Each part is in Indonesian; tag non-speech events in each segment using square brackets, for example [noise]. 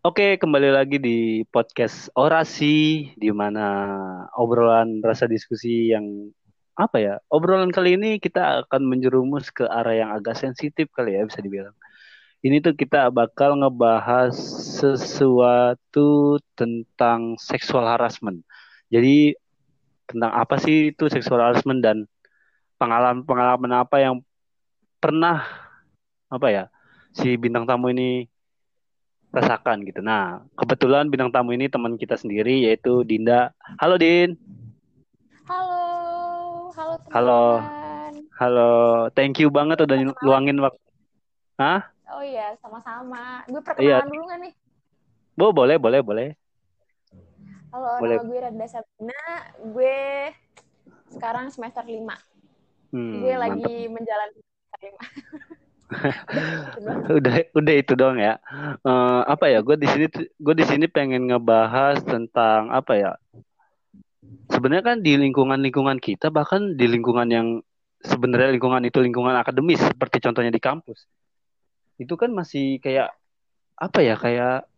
Oke, kembali lagi di podcast Orasi, di mana obrolan rasa diskusi yang apa ya? Obrolan kali ini kita akan menjerumus ke arah yang agak sensitif kali ya, bisa dibilang. Ini tuh kita bakal ngebahas sesuatu tentang sexual harassment. Jadi tentang apa sih itu sexual harassment dan pengalaman-pengalaman apa yang pernah apa ya si bintang tamu ini rasakan gitu. Nah, kebetulan bintang tamu ini teman kita sendiri yaitu Dinda. Halo Din. Halo, halo teman. Halo. Halo, thank you banget udah sama luangin waktu. Hah? Oh iya, sama-sama. Gue perkenalan iya. dulu gak nih? Bo, boleh, boleh, boleh. Halo, boleh. nama gue Randa Sabina. Gue sekarang semester 5. Hmm, gue mantep. lagi menjalani semester 5. [laughs] [laughs] udah udah itu dong ya. Uh, apa ya gue di sini gue di sini pengen ngebahas tentang apa ya? Sebenarnya kan di lingkungan lingkungan kita bahkan di lingkungan yang sebenarnya lingkungan itu lingkungan akademis seperti contohnya di kampus. Itu kan masih kayak apa ya kayak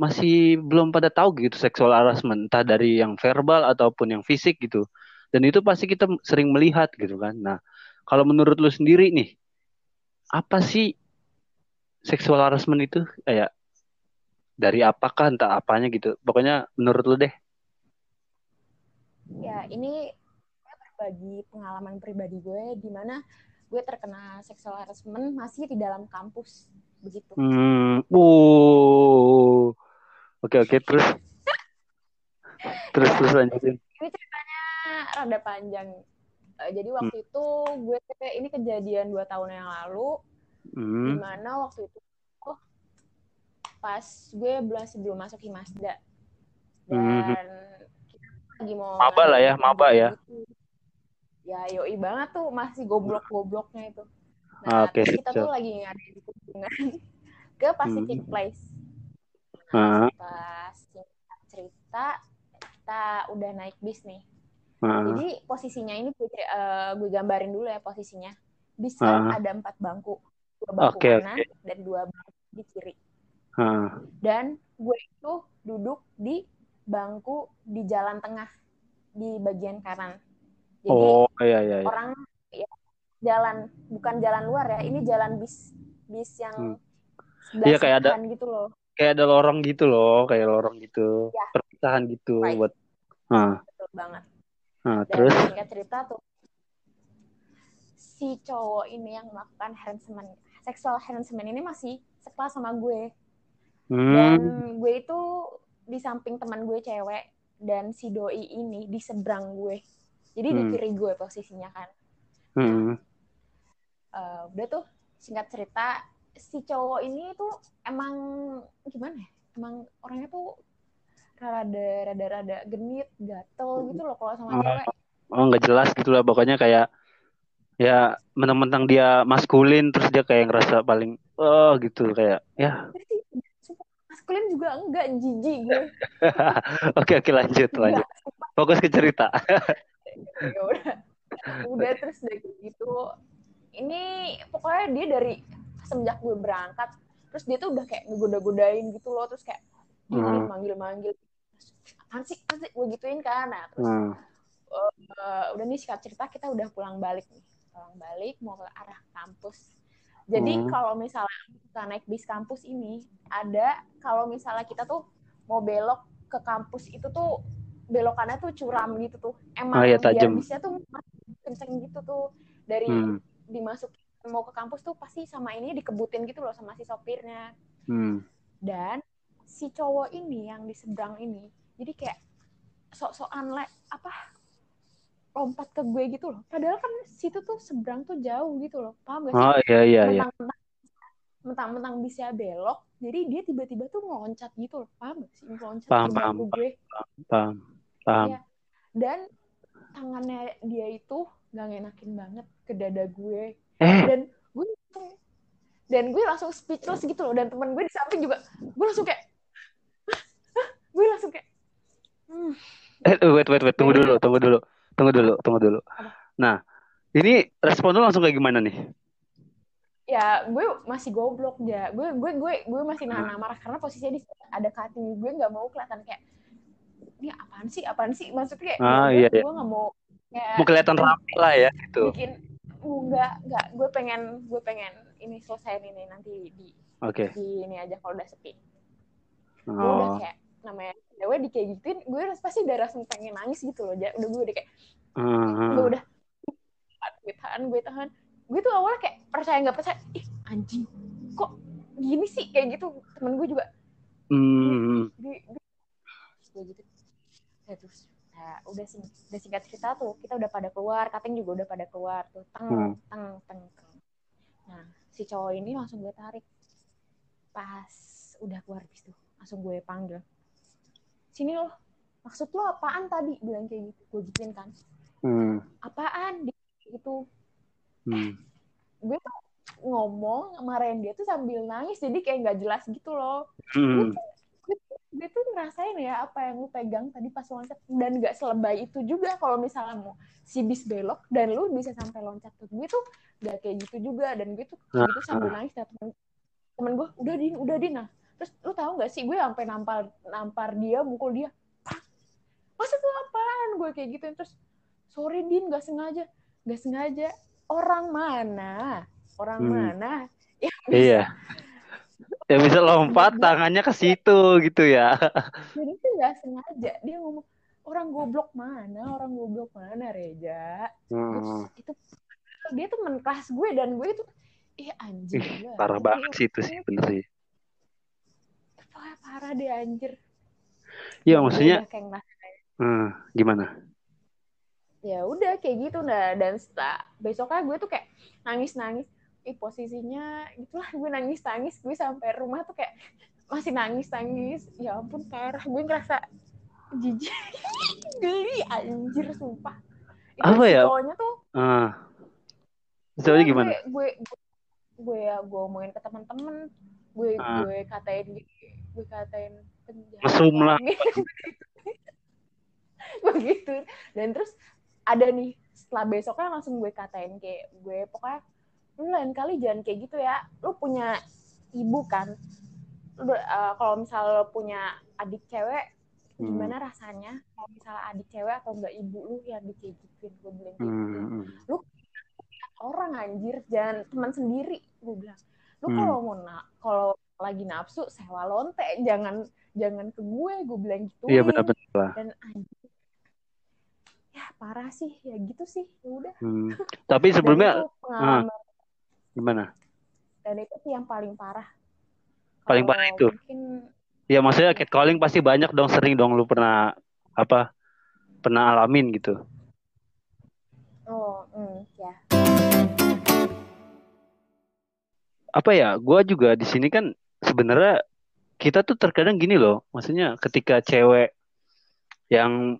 masih belum pada tahu gitu seksual harassment entah dari yang verbal ataupun yang fisik gitu. Dan itu pasti kita sering melihat gitu kan. Nah kalau menurut lu sendiri nih apa sih seksual harassment itu? Kayak dari apakah entah apanya gitu. Pokoknya menurut lu deh. Ya ini gue berbagi pengalaman pribadi gue di mana gue terkena seksual harassment masih di dalam kampus. Begitu. Hmm uh. Oke oke terus. [laughs] Terus terus lanjutin. Ini ceritanya rada panjang jadi hmm. waktu hmm. itu gue ini kejadian dua tahun yang lalu hmm. di mana waktu itu oh pas gue belum sebelum masuk Himasda dan hmm. kita lagi mau maba lah ya maba ya gitu. ya yoi banget tuh masih goblok-gobloknya itu nah okay, kita tuh lagi ngadain kunjungan [laughs] ke Pacific hmm. Place nah, pas cerita kita udah naik bis nih Uh. Jadi posisinya ini gue, uh, gue gambarin dulu ya posisinya. Bis kan uh. ada empat bangku, dua bangku okay, kanan okay. dan dua bangku di kiri. Uh. Dan gue itu duduk di bangku di jalan tengah di bagian kanan. Jadi oh, iya, iya, iya. orang ya, jalan bukan jalan luar ya, ini jalan bis bis yang hmm. Iya kayak ada gitu loh. Kayak ada lorong gitu loh, kayak lorong gitu. Ya. Perpisahan gitu right. buat. Uh. Betul banget. Nah, Dan terus singkat cerita tuh si cowok ini yang melakukan harassment, seksual harassment ini masih sekelas sama gue. Hmm. Dan gue itu di samping teman gue cewek dan si doi ini di seberang gue. Jadi hmm. di kiri gue posisinya kan. Hmm. uh, udah tuh singkat cerita si cowok ini tuh emang gimana ya? Emang orangnya tuh rada rada rada genit gatel gitu loh kalau sama oh, cewek. Oh nggak jelas gitu lah. Pokoknya kayak ya mentang-mentang dia maskulin terus dia kayak ngerasa paling oh gitu. Kayak ya. Maskulin juga enggak jijik gue. [laughs] Oke oke lanjut lanjut. fokus ke cerita. Ya udah. Udah [laughs] terus dari gitu. Ini pokoknya dia dari semenjak gue berangkat terus dia tuh udah kayak ngegoda-godain gitu loh. Terus kayak hmm. manggil-manggil apaan sih sih gue gituin kan nah terus hmm. uh, udah nih singkat cerita kita udah pulang balik nih pulang balik mau ke arah kampus jadi hmm. kalau misalnya kita naik bis kampus ini ada kalau misalnya kita tuh mau belok ke kampus itu tuh belokannya tuh curam gitu tuh emang oh, iya, tajam. bisnya tuh kenceng gitu tuh dari hmm. dimasuk mau ke kampus tuh pasti sama ini dikebutin gitu loh sama si sopirnya hmm. dan si cowok ini yang di seberang ini jadi kayak sok-sokan le apa lompat ke gue gitu loh. Padahal kan situ tuh seberang tuh jauh gitu loh. Paham gak sih? Oh iya iya iya. Mentang-mentang bisa belok jadi dia tiba-tiba tuh ngeloncat gitu loh. Paham gak sih? Ngeloncat paham paham gue. paham paham, paham. Ya. dan tangannya dia itu gak ngenakin banget ke dada gue. Eh. dan gue dan gue langsung speechless gitu loh. Dan teman gue di samping juga gue langsung kayak gue langsung kayak Eh, wait, wait, wait, tunggu dulu, tunggu dulu, tunggu dulu, tunggu dulu. Nah, ini respon lu langsung kayak gimana nih? ya gue masih goblok ya gue gue gue gue masih nahan marah karena posisinya di ada kating gue nggak mau kelihatan kayak ini apaan sih apaan sih maksudnya kayak ah, iya, gue, iya. gue nggak mau kayak mau kelihatan rapi lah ya gitu bikin enggak enggak gue pengen gue pengen ini selesai ini nanti di okay. di ini aja kalau udah sepi oh. gue udah kayak kayak gituin gue pasti udah langsung pengen nangis gitu loh udah gue udah kayak uh gue udah gue tahan gue tahan. Gue tuh awalnya kayak percaya nggak percaya ih anjing kok gini sih? Kayak gitu temen gue juga. Mm. gue, gue, gitu. Ya terus nah, udah sing udah singkat cerita tuh kita udah pada keluar kating juga udah pada keluar tuh teng hmm. teng teng teng. Nah si cowok ini langsung gue tarik. Pas udah keluar bis tuh langsung gue panggil sini loh maksud lo apaan tadi? Bilang kayak gitu gue gituin kan. Hmm. apaan? Gitu. Hmm. gue tuh ngomong marahin dia tuh sambil nangis jadi kayak nggak jelas gitu loh. Hmm. gue, tuh, gue, tuh ngerasain ya apa yang lu pegang tadi pas loncat. Dan nggak selebay itu juga kalau misalnya mau si bis belok dan lu bisa sampai loncat tuh gue tuh gak kayak gitu juga. Dan gue tuh gitu sambil nangis dan temen, temen gue udah din udah din. Nah terus lu tahu nggak sih gue sampai nampar nampar dia mukul dia. Masa tuh apaan? Gue kayak gitu. Terus sorry din nggak sengaja. Nggak sengaja. Orang mana? Orang hmm. mana [laughs] yang bisa, iya. Yang bisa lompat tangannya ke situ gitu ya. [laughs] Jadi itu nggak sengaja. Dia ngomong orang goblok mana? Orang goblok mana Reja? Hmm. itu dia tuh menkelas gue dan gue itu ih anjir Ih, parah banget sih itu sih bener sih parah, parah deh anjir. Iya maksudnya hmm, gimana? Ya udah kayak gitu nah dan setelah besoknya gue tuh kayak nangis nangis ih posisinya itulah gue nangis nangis gue sampai rumah tuh kayak masih nangis nangis ya ampun parah. Gue ngerasa jijik. [laughs] Geli anjir sumpah. Itu apa ya? cowoknya tuh uh, cowoknya gimana? gue, gue, gue, gue ya gue omongin ke teman-teman gue uh. gue katain gue katain penjahat. Mesum lah [laughs] begitu. Dan terus ada nih setelah besoknya langsung gue katain kayak gue pokoknya lu lain kali jangan kayak gitu ya. Lu punya ibu kan. Lu, uh, kalau misal lu punya adik cewek hmm. gimana rasanya kalau misalnya adik cewek atau enggak ibu lu yang dikegituin gue bilang gitu. Hmm. lu orang anjir. Jangan teman sendiri gue bilang. Lu hmm. kalau mau na kalau lagi nafsu sewa lonte. Jangan jangan ke gue gue bilang gitu. Iya benar-benar dan anjir ya parah sih. Ya gitu sih. Ya udah. Hmm. [laughs] tapi sebelumnya uh, gimana? Dan itu sih yang paling parah. Paling parah itu? mungkin ya maksudnya catcalling pasti banyak dong sering dong lu pernah apa pernah alamin gitu. Oh mm, ya. Apa ya gue juga di sini kan sebenarnya kita tuh terkadang gini loh. Maksudnya ketika cewek yang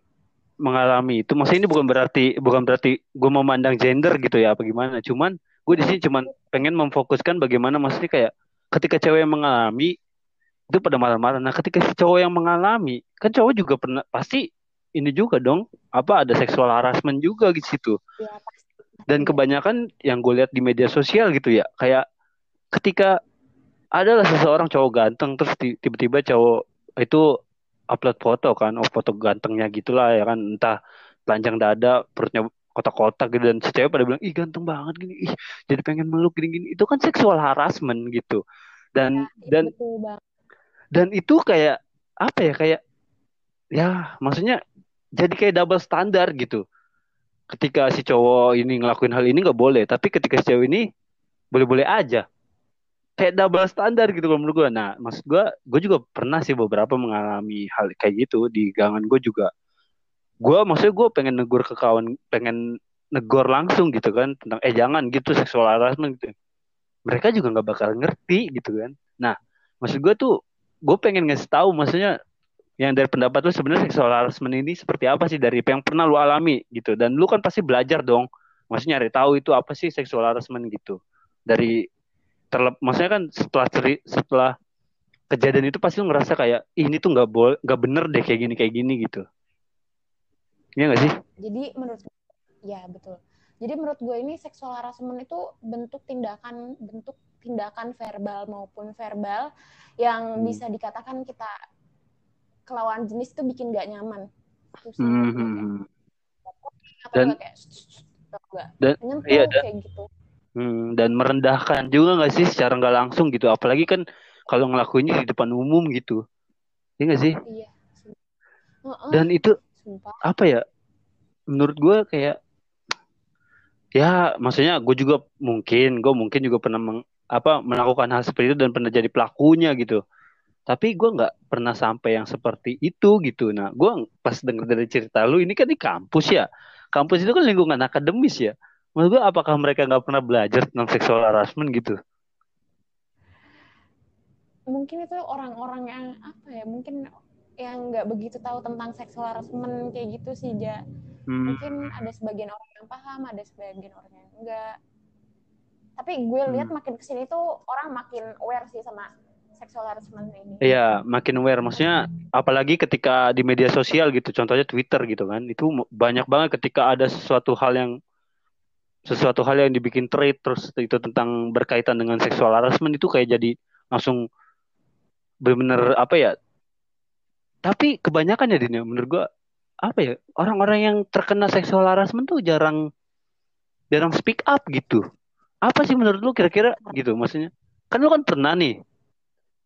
mengalami itu maksudnya ini bukan berarti bukan berarti gue mau memandang gender gitu ya apa gimana. Cuman gue di sini cuman pengen memfokuskan bagaimana maksudnya kayak ketika cewek yang mengalami itu pada marah-marah nah ketika si cowok yang mengalami kan cowok juga pernah pasti ini juga dong apa ada seksual harassment juga di situ. Ya, dan kebanyakan yang gue lihat di media sosial gitu ya kayak ketika adalah seseorang cowok ganteng terus tiba-tiba cowok itu upload foto kan, oh foto gantengnya gitulah ya kan, entah telanjang dada, perutnya kotak-kotak gitu dan si pada bilang ih ganteng banget gini, ih jadi pengen meluk gini-gini. Itu kan seksual harassment gitu. Dan ya, dan dan itu kayak apa ya kayak ya maksudnya jadi kayak double standar gitu. Ketika si cowok ini ngelakuin hal ini nggak boleh, tapi ketika si cewek ini boleh-boleh aja kayak double standar gitu kalau menurut gue. Nah, maksud gue, gue juga pernah sih beberapa mengalami hal kayak gitu di gangan gue juga. Gue maksudnya gue pengen negur ke kawan, pengen negor langsung gitu kan tentang eh jangan gitu seksual harassment gitu. Mereka juga nggak bakal ngerti gitu kan. Nah, maksud gue tuh gue pengen ngasih tahu maksudnya yang dari pendapat lu sebenarnya seksual harassment ini seperti apa sih dari yang pernah lu alami gitu dan lu kan pasti belajar dong maksudnya nyari tahu itu apa sih seksual harassment gitu dari terlep maksudnya kan setelah ceri setelah kejadian itu pasti lu ngerasa kayak ini tuh nggak boleh nggak bener deh kayak gini kayak gini gitu Iya gak sih? Jadi menurut ya betul. jadi menurut gue ini seksual harassment itu bentuk tindakan bentuk tindakan verbal maupun verbal yang hmm. bisa dikatakan kita kelawan jenis itu bikin gak nyaman. hmm. hmm, hmm. dan kayak, dan iya, dan, kayak gitu. Hmm, dan merendahkan juga gak sih secara nggak langsung gitu? Apalagi kan kalau ngelakuinnya di depan umum gitu. Ya gak sih? Iya dan itu Sumpah. apa ya? Menurut gue kayak ya maksudnya gue juga mungkin gue mungkin juga pernah meng, apa melakukan hal seperti itu dan pernah jadi pelakunya gitu. Tapi gue nggak pernah sampai yang seperti itu gitu. Nah gue pas denger dari cerita lu ini kan di kampus ya? Kampus itu kan lingkungan akademis ya menurut gue apakah mereka nggak pernah belajar tentang seksual harassment gitu? Mungkin itu orang-orang yang apa ya mungkin yang nggak begitu tahu tentang seksual harassment kayak gitu sih ja. Hmm. mungkin ada sebagian orang yang paham ada sebagian orang yang enggak tapi gue lihat hmm. makin ke sini tuh orang makin aware sih sama seksual harassment ini. Iya makin aware. Maksudnya apalagi ketika di media sosial gitu contohnya Twitter gitu kan. Itu banyak banget ketika ada sesuatu hal yang sesuatu hal yang dibikin trade terus itu tentang berkaitan dengan seksual harassment itu kayak jadi langsung benar-benar apa ya? Tapi kebanyakan ya Dini menurut gua apa ya orang-orang yang terkena seksual harassment tuh jarang jarang speak up gitu. Apa sih menurut lu kira-kira gitu maksudnya? Kan lu kan pernah nih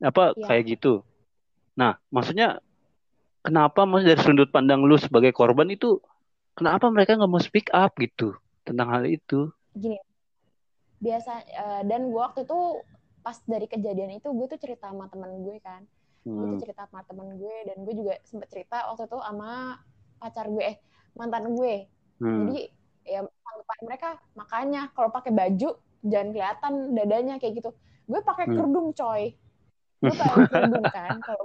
apa ya. kayak gitu. Nah maksudnya kenapa mas dari sudut pandang lu sebagai korban itu kenapa mereka nggak mau speak up gitu tentang hal itu gini biasa uh, dan gua waktu itu pas dari kejadian itu gue tuh cerita sama teman gue kan hmm. gue tuh cerita sama teman gue dan gue juga sempet cerita waktu itu sama pacar gue eh mantan gue hmm. jadi ya tanggapan mereka makanya kalau pakai baju jangan kelihatan dadanya kayak gitu gue pakai hmm. kerudung coy gue [laughs] pakai kerudung kan kalau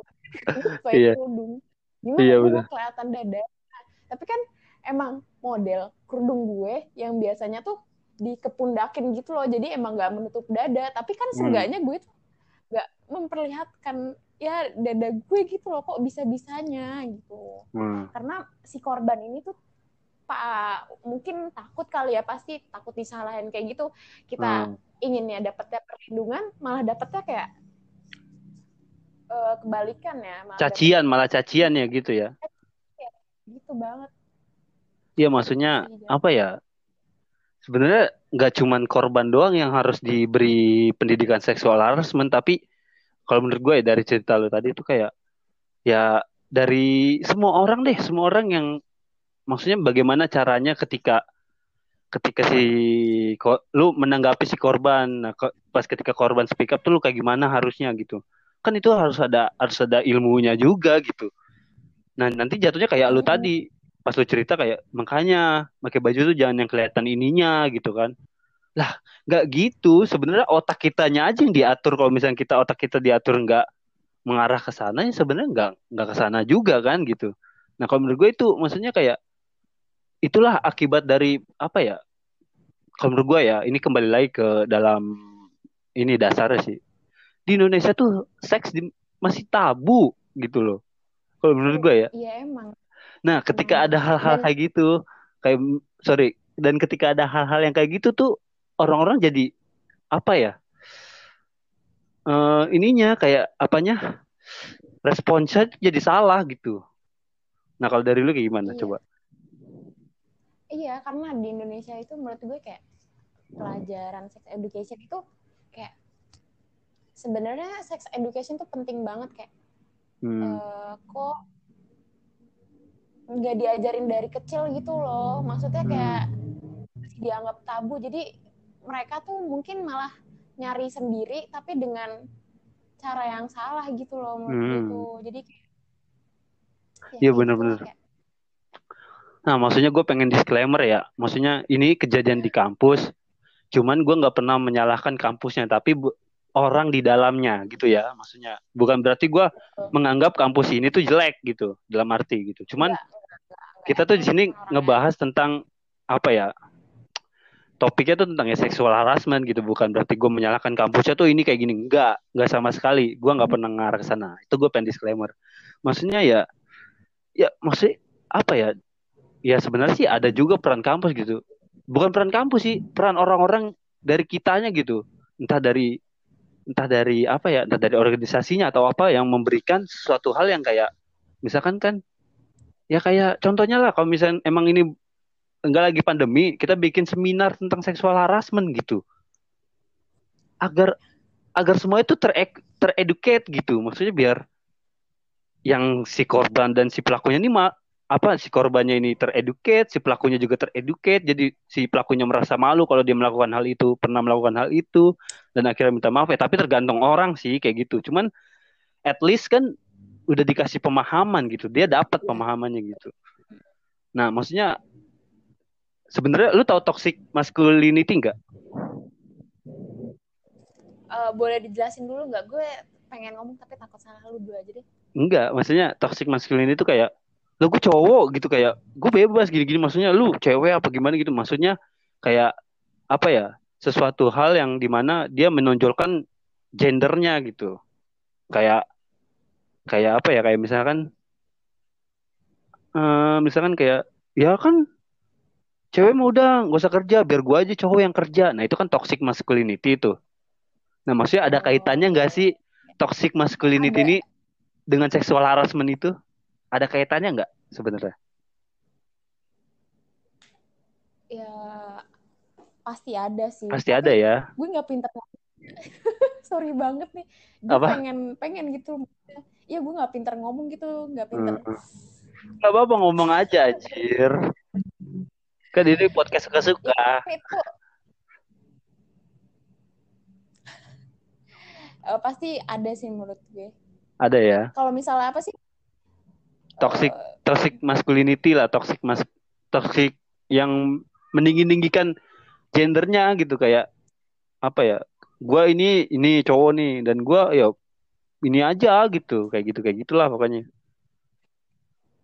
pakai yeah. kerudung gimana yeah, gue kelihatan dada tapi kan emang model kerudung gue yang biasanya tuh dikepundakin gitu loh jadi emang nggak menutup dada tapi kan hmm. seenggaknya gue tuh nggak memperlihatkan ya dada gue gitu loh kok bisa bisanya gitu hmm. karena si korban ini tuh pak mungkin takut kali ya pasti takut disalahin kayak gitu kita hmm. inginnya dapetnya perlindungan malah dapetnya kayak uh, kebalikan ya malah cacian dapet... malah cacian ya gitu ya gitu banget Iya maksudnya apa ya? Sebenarnya nggak cuman korban doang yang harus diberi pendidikan seksual harassment tapi kalau menurut gue ya dari cerita lo tadi itu kayak ya dari semua orang deh semua orang yang maksudnya bagaimana caranya ketika ketika si lu menanggapi si korban nah, pas ketika korban speak up tuh lu kayak gimana harusnya gitu. Kan itu harus ada harus ada ilmunya juga gitu. Nah nanti jatuhnya kayak lu tadi pas lu cerita kayak makanya pakai baju tuh jangan yang kelihatan ininya gitu kan lah, nggak gitu. Sebenarnya otak kitanya aja yang diatur. Kalau misalnya kita otak kita diatur nggak mengarah ke sana, ya sebenarnya nggak nggak ke sana juga kan gitu. Nah kalau menurut gue itu maksudnya kayak itulah akibat dari apa ya? Kalau menurut gue ya ini kembali lagi ke dalam ini dasarnya sih. Di Indonesia tuh seks di, masih tabu gitu loh. Kalau menurut gue ya. Iya emang. Nah ketika ada hal-hal kayak gitu, kayak sorry, dan ketika ada hal-hal yang kayak gitu tuh orang-orang jadi apa ya? Uh, ininya kayak apanya? Responsnya jadi salah gitu. Nah kalau dari lu kayak gimana? Iya. Coba. Iya, karena di Indonesia itu menurut gue kayak pelajaran sex education itu kayak sebenarnya sex education tuh penting banget kayak hmm. uh, kok nggak diajarin dari kecil gitu loh. Maksudnya kayak hmm. dianggap tabu. Jadi mereka tuh mungkin malah nyari sendiri tapi dengan cara yang salah gitu loh menurut hmm. jadi kayak ya iya benar-benar gitu, nah maksudnya gue pengen disclaimer ya. Maksudnya ini kejadian di kampus cuman gue nggak pernah menyalahkan kampusnya tapi bu orang di dalamnya gitu ya maksudnya. Bukan berarti gue menganggap kampus ini tuh jelek gitu dalam arti gitu. Cuman ya, kita tuh di sini ngebahas tentang apa ya? Topiknya tuh tentang ya seksual harassment gitu. Bukan berarti gue menyalahkan kampusnya tuh ini kayak gini. Enggak enggak sama sekali. Gue nggak pernah ngarah ke sana. Itu gue pengen disclaimer. Maksudnya ya ya maksudnya apa ya? Ya sebenarnya sih ada juga peran kampus gitu. Bukan peran kampus sih peran orang-orang dari kitanya gitu. Entah dari entah dari apa ya entah dari organisasinya atau apa yang memberikan suatu hal yang kayak misalkan kan ya kayak contohnya lah kalau misalnya emang ini enggak lagi pandemi kita bikin seminar tentang seksual harassment gitu agar agar semua itu ter tereducate gitu maksudnya biar yang si korban dan si pelakunya ini ma apa si korbannya ini tereducate, si pelakunya juga tereducate, jadi si pelakunya merasa malu kalau dia melakukan hal itu, pernah melakukan hal itu, dan akhirnya minta maaf ya. Tapi tergantung orang sih kayak gitu. Cuman at least kan udah dikasih pemahaman gitu, dia dapat pemahamannya gitu. Nah maksudnya sebenarnya lu tahu toxic masculinity nggak? Uh, boleh dijelasin dulu nggak? Gue pengen ngomong tapi takut salah lu dulu aja deh. Enggak, maksudnya toxic masculinity itu kayak lo gue cowok gitu kayak gue bebas gini-gini maksudnya lu cewek apa gimana gitu maksudnya kayak apa ya sesuatu hal yang di mana dia menonjolkan gendernya gitu kayak kayak apa ya kayak misalkan uh, misalkan kayak ya kan cewek mau udah gak usah kerja biar gue aja cowok yang kerja nah itu kan toxic masculinity itu nah maksudnya ada kaitannya nggak sih toxic masculinity ada. ini dengan seksual harassment itu ada kaitannya nggak sebenarnya? Ya pasti ada sih. Pasti ada ya. Gue nggak pintar. [laughs] Sorry banget nih. Gue apa? pengen pengen gitu. Ya gue nggak pintar ngomong gitu, nggak pintar. Hmm. Gak apa-apa ngomong aja, anjir. Kan ini podcast suka-suka. Itu uh, pasti ada sih menurut gue. Ada ya. Kalau misalnya apa sih? toxic toxic masculinity lah toxic mas toxic yang meninggi-ninggikan gendernya gitu kayak apa ya gue ini ini cowok nih dan gue ya ini aja gitu kayak gitu kayak gitulah pokoknya.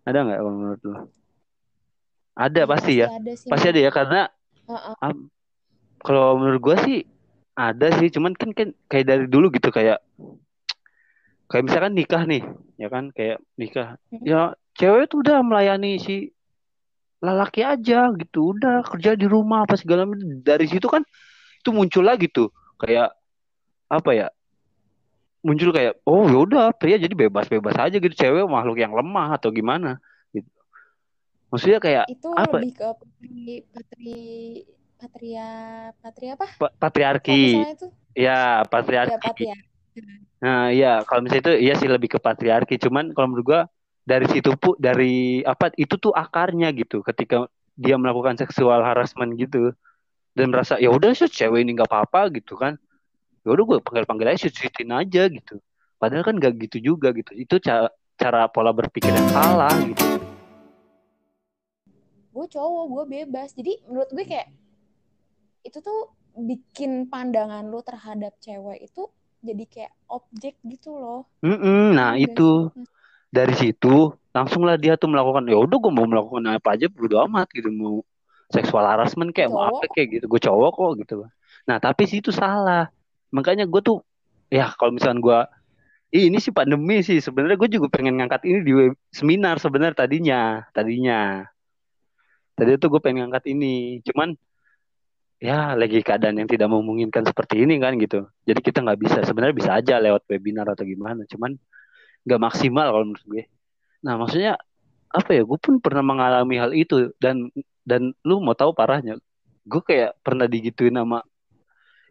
Ada nggak menurut lo? Ada ya, pasti, ya. ada sih, pasti ada ya karena uh -uh. kalau menurut gue sih ada sih cuman kan kan kayak dari dulu gitu kayak kayak misalkan nikah nih ya kan kayak nikah. Hmm. ya cewek tuh udah melayani si lelaki aja gitu udah kerja di rumah apa segala macam. Dari situ kan itu muncul lagi tuh kayak apa ya muncul kayak oh ya udah pria jadi bebas-bebas aja gitu cewek makhluk yang lemah atau gimana gitu. Maksudnya kayak itu apa lebih ke patri patri patria patria apa? Pa patriarki. Ya patriarki. Ya, patriarki Nah, iya, kalau misalnya itu iya sih lebih ke patriarki. Cuman kalau menurut gua dari situ pun dari apa itu tuh akarnya gitu. Ketika dia melakukan seksual harassment gitu. Dan merasa ya udah sih cewek ini nggak apa-apa gitu kan. Ya udah gue panggil-panggil aja cuitin aja gitu. Padahal kan gak gitu juga gitu. Itu cara cara pola berpikir yang salah gitu. Gue cowok, gue bebas. Jadi menurut gue kayak itu tuh bikin pandangan lu terhadap cewek itu jadi kayak objek gitu loh. Mm -mm, nah Enggak itu sih. dari situ langsunglah dia tuh melakukan ya udah gue mau melakukan apa aja bodo amat gitu mau seksual harassment kayak mau apa kayak gitu gue cowok kok gitu. Nah tapi sih itu salah makanya gue tuh ya kalau misalnya gue ini sih pandemi sih sebenarnya gue juga pengen ngangkat ini di web, seminar sebenarnya tadinya tadinya tadi tuh gue pengen ngangkat ini cuman ya lagi keadaan yang tidak memungkinkan seperti ini kan gitu. Jadi kita nggak bisa sebenarnya bisa aja lewat webinar atau gimana, cuman nggak maksimal kalau menurut gue. Nah maksudnya apa ya? Gue pun pernah mengalami hal itu dan dan lu mau tahu parahnya, gue kayak pernah digituin nama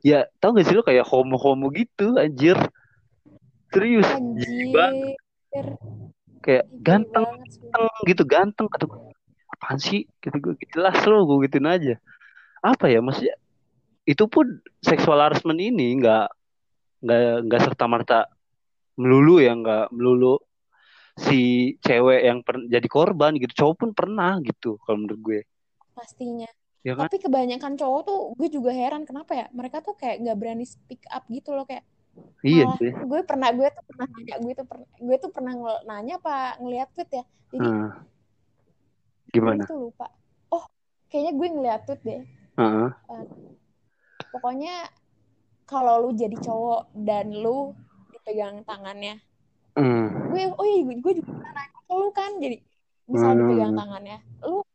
ya tau gak sih lu kayak homo homo gitu anjir? Serius. Anjir. kayak ganteng, ganteng gitu ganteng. Kata gue apaan sih? Gitu gue jelas lo gue gituin aja. Apa ya maksudnya itu pun seksual harassment ini nggak nggak nggak serta merta melulu ya nggak melulu si cewek yang per, jadi korban gitu. Cowok pun pernah gitu kalau menurut gue. Pastinya ya kan? tapi kebanyakan cowok tuh gue juga heran kenapa ya mereka tuh kayak nggak berani speak up gitu loh kayak iya sih gue pernah gue tuh pernah nanya gue tuh pernah gue tuh pernah nanya apa ngeliat tweet ya jadi hmm. gimana gue tuh lupa oh kayaknya gue ngeliat tweet deh Uh, pokoknya kalau lu jadi cowok dan lu dipegang tangannya, mm. gue, oh iya gue juga pernah nanya lu kan, jadi misal mm. dipegang tangannya, lu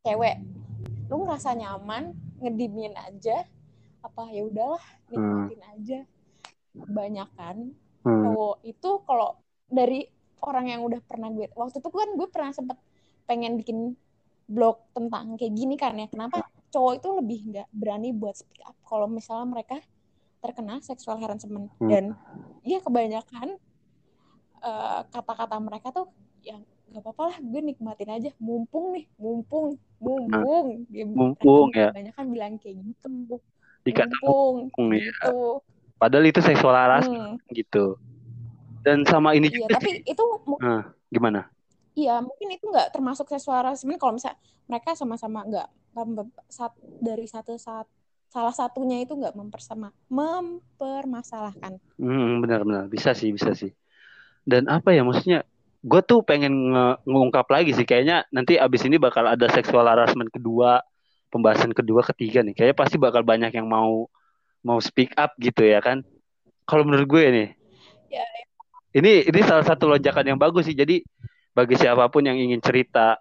cewek, lu ngerasa nyaman ngedimin aja apa ya udahlah nikmatin hmm. aja kebanyakan hmm. cowok itu kalau dari orang yang udah pernah gue waktu itu kan gue pernah sempet pengen bikin blog tentang kayak gini kan ya kenapa cowok itu lebih nggak berani buat speak up kalau misalnya mereka terkena seksual harassment hmm. dan ya kebanyakan kata eh, kata-kata mereka tuh yang nggak apa-apa lah gue nikmatin aja. Mumpung nih mumpung mumpung. Nah, mumpung ya. kebanyakan bilang kayak gitu. Dikata mumpung, mumpung ya. gitu. padahal itu seksual harassment hmm. gitu. Dan sama ini iya, juga tapi sih. itu nah, gimana? Iya mungkin itu nggak termasuk seksual harassment kalau misalnya mereka sama-sama nggak dari satu saat salah satunya itu nggak mempersama mempermasalahkan. Hmm, benar-benar. Bisa sih bisa sih. Dan apa ya maksudnya gue tuh pengen nge ngungkap lagi sih kayaknya nanti abis ini bakal ada seksual harassment kedua pembahasan kedua ketiga nih kayaknya pasti bakal banyak yang mau mau speak up gitu ya kan kalau menurut gue nih ya, ya ini ini salah satu lonjakan yang bagus sih. Jadi bagi siapa pun yang ingin cerita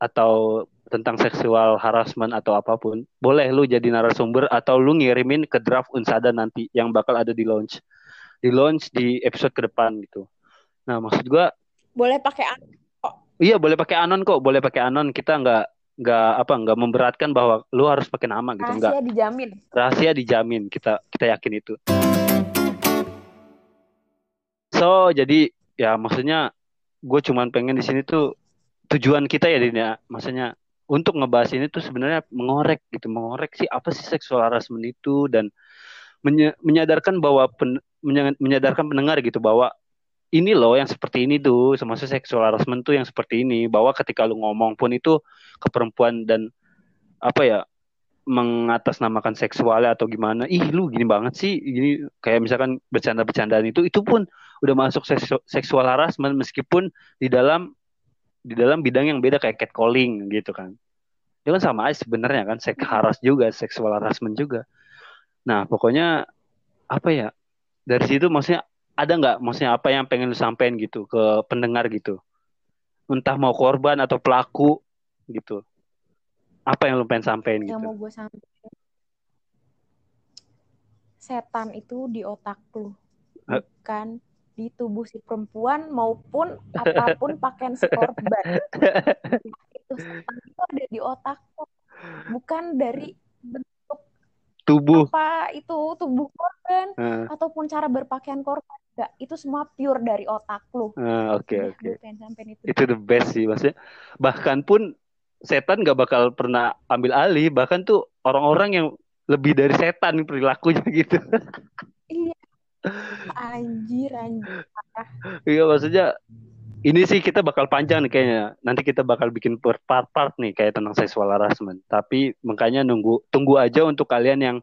atau tentang seksual harassment atau apa pun, boleh lu jadi narasumber atau lu ngirimin ke draft Unsada nanti yang bakal ada di launch. Di launch di episode ke depan gitu. Nah, maksud gua boleh pakai anon kok. Iya, boleh pakai anon kok, boleh pakai anon. Kita nggak nggak apa nggak memberatkan bahwa lu harus pakai nama gitu rahasia enggak. dijamin. Rahasia dijamin. Kita kita yakin itu. So jadi ya maksudnya gue cuman pengen di sini tuh tujuan kita ya Dini ya maksudnya untuk ngebahas ini tuh sebenarnya mengorek gitu mengorek sih apa sih seksual harassment itu dan menyadarkan bahwa pen, menyadarkan pendengar gitu bahwa ini loh yang seperti ini tuh semasa seksual harassment tuh yang seperti ini. Bahwa ketika lu ngomong pun itu ke perempuan dan apa ya mengatasnamakan seksualnya atau gimana ih lu gini banget sih. Gini kayak misalkan bercanda-bercandaan itu itu pun udah masuk seksu seksual harassment meskipun di dalam di dalam bidang yang beda kayak catcalling gitu kan. Itu kan sama aja sebenarnya kan seks haras juga seksual harassment juga. Nah pokoknya apa ya dari situ maksudnya ada nggak maksudnya apa yang pengen lu sampein gitu ke pendengar gitu? Entah mau korban atau pelaku gitu. Apa yang lu pengen sampein yang gitu? mau gue sampein setan itu di otak lu. Bukan di tubuh si perempuan maupun apa pun [laughs] pakaian si korban. [laughs] Itu setan itu ada di otak lu. Bukan dari bentuk tubuh. Apa itu? Tubuh korban uh. ataupun cara berpakaian korban enggak itu semua pure dari otak lu. Oke oke. itu. itu the best sih maksudnya. Bahkan pun setan gak bakal pernah ambil alih. Bahkan tuh orang-orang yang lebih dari setan perilakunya [laughs] gitu. Iya. Anjir anjir. Iya maksudnya ini sih kita bakal panjang nih kayaknya. Nanti kita bakal bikin per part-part nih kayak tentang seksual harassment. Tapi makanya nunggu tunggu aja untuk kalian yang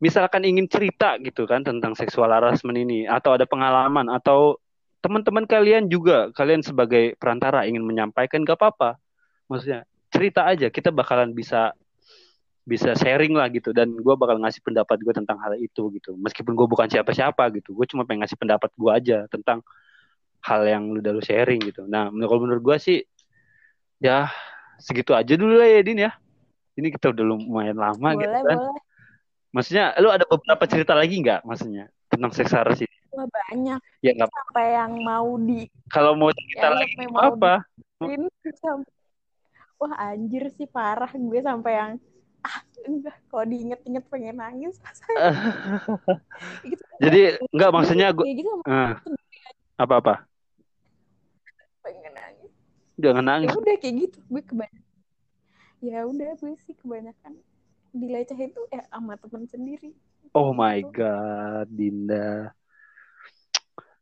misalkan ingin cerita gitu kan tentang seksual harassment ini. Atau ada pengalaman. Atau teman-teman kalian juga kalian sebagai perantara ingin menyampaikan gak apa-apa. Maksudnya cerita aja. Kita bakalan bisa bisa sharing lah gitu. Dan gue bakal ngasih pendapat gue tentang hal itu gitu. Meskipun gue bukan siapa-siapa gitu. Gue cuma pengen ngasih pendapat gue aja tentang hal yang lu udah lu sharing gitu. Nah kalau menurut gue sih ya segitu aja dulu lah ya Din ya. Ini kita udah lumayan lama boleh, gitu kan. boleh. maksudnya lu ada beberapa cerita lagi nggak maksudnya tentang seks harus ini? Wah, banyak. Ya nggak sampai yang mau di kalau mau cerita ya, lagi apa sampai wah anjir sih parah. Gue sampai yang ah enggak kalau diinget-inget pengen nangis [laughs] gitu. jadi enggak maksudnya gue gitu, uh, apa-apa? pengen nangis jangan nangis. ya udah kayak gitu. Gue kebanyakan ya udah gue sih kebanyakan dilecehin tuh ya sama temen sendiri. Oh my gitu. god Dinda.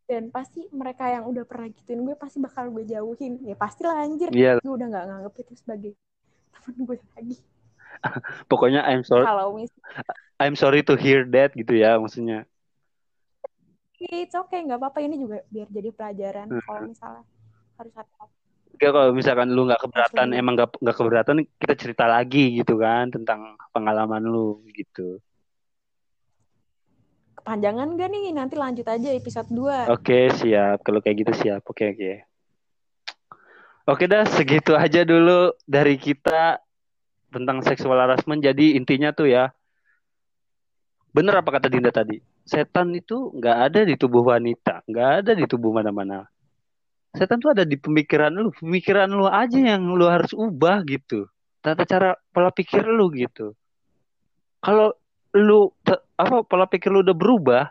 Dan pasti mereka yang udah pernah gituin gue pasti bakal gue jauhin. Ya pasti lah anjir. Yeah. gue udah nggak nganggep itu sebagai temen gue lagi. [laughs] Pokoknya I'm sorry kalau mis I'm sorry to hear that gitu ya maksudnya. It's okay nggak apa-apa. Ini juga biar jadi pelajaran kalau misalnya harus hati-hati Ya kalau misalkan lu nggak keberatan, Asli. emang nggak keberatan, kita cerita lagi gitu kan tentang pengalaman lu gitu kepanjangan gak nih? Nanti lanjut aja episode 2. Oke, siap. Kalau kayak gitu siap. Oke, oke. Oke dah, segitu aja dulu dari kita. tentang seksual harassment. Jadi intinya tuh ya, bener apa kata Dinda tadi? Setan itu nggak ada di tubuh wanita, nggak ada di tubuh mana-mana. Setan tuh ada di pemikiran lu, pemikiran lu aja yang lu harus ubah gitu. Tata cara pola pikir lu gitu. Kalau lu apa pola pikir lu udah berubah,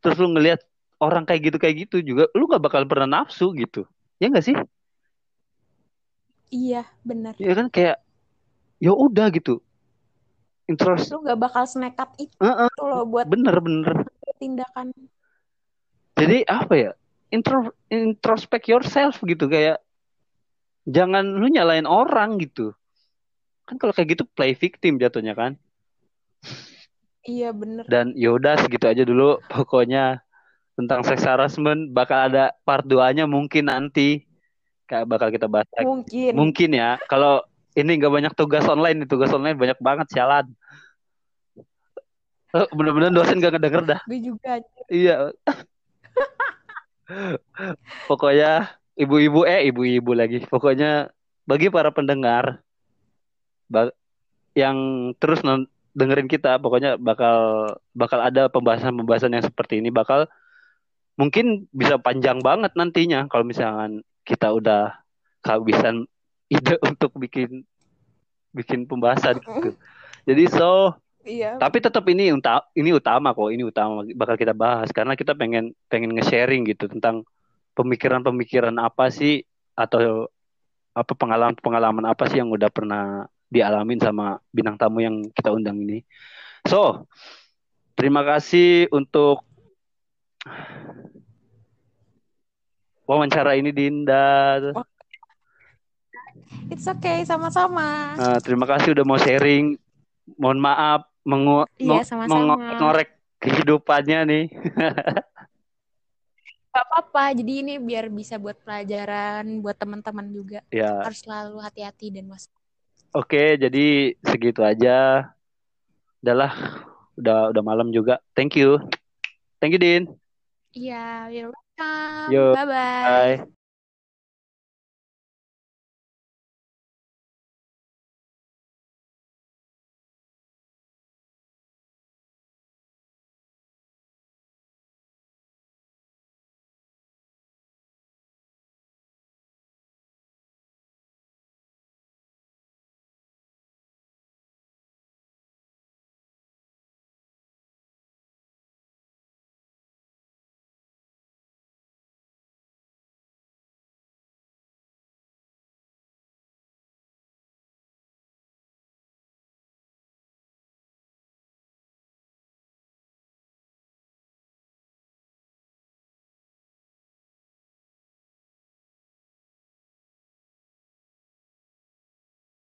terus lu ngelihat orang kayak gitu kayak gitu juga, lu gak bakal pernah nafsu gitu. Ya gak sih? Iya, benar. Ya kan kayak ya udah gitu intros lu gak bakal snekat itu uh -uh. loh buat bener bener tindakan jadi apa ya intro introspect yourself gitu kayak jangan lu nyalain orang gitu. Kan kalau kayak gitu play victim jatuhnya kan. Iya bener. Dan yaudah segitu aja dulu pokoknya tentang sex harassment. Bakal ada part 2 nya mungkin nanti. Kayak bakal kita bahas mungkin. Mungkin ya. Kalau ini nggak banyak tugas online nih tugas online banyak banget sialan. Oh, bener-bener dosen gak ngedenger dah. Gue juga. Iya pokoknya ibu-ibu eh ibu-ibu lagi pokoknya bagi para pendengar yang terus dengerin kita pokoknya bakal bakal ada pembahasan-pembahasan yang seperti ini bakal mungkin bisa panjang banget nantinya kalau misalkan kita udah kehabisan [laughs] ide untuk bikin bikin pembahasan gitu. Jadi so Iya. Tapi tetap ini ini utama kok, ini utama bakal kita bahas karena kita pengen pengen nge-sharing gitu tentang pemikiran-pemikiran apa sih atau apa pengalaman-pengalaman apa sih yang udah pernah dialamin sama bintang tamu yang kita undang ini. So, terima kasih untuk wawancara ini Dinda. It's okay, sama-sama. Uh, terima kasih udah mau sharing. Mohon maaf mengu iya, sama-sama. mengorek kehidupannya nih. [laughs] Gak apa-apa, jadi ini biar bisa buat pelajaran buat teman-teman juga. Ya. Harus selalu hati-hati dan was. Oke, jadi segitu aja. Udahlah, udah udah malam juga. Thank you. Thank you, Din. Iya, you're welcome. Yo, Bye-bye. Bye.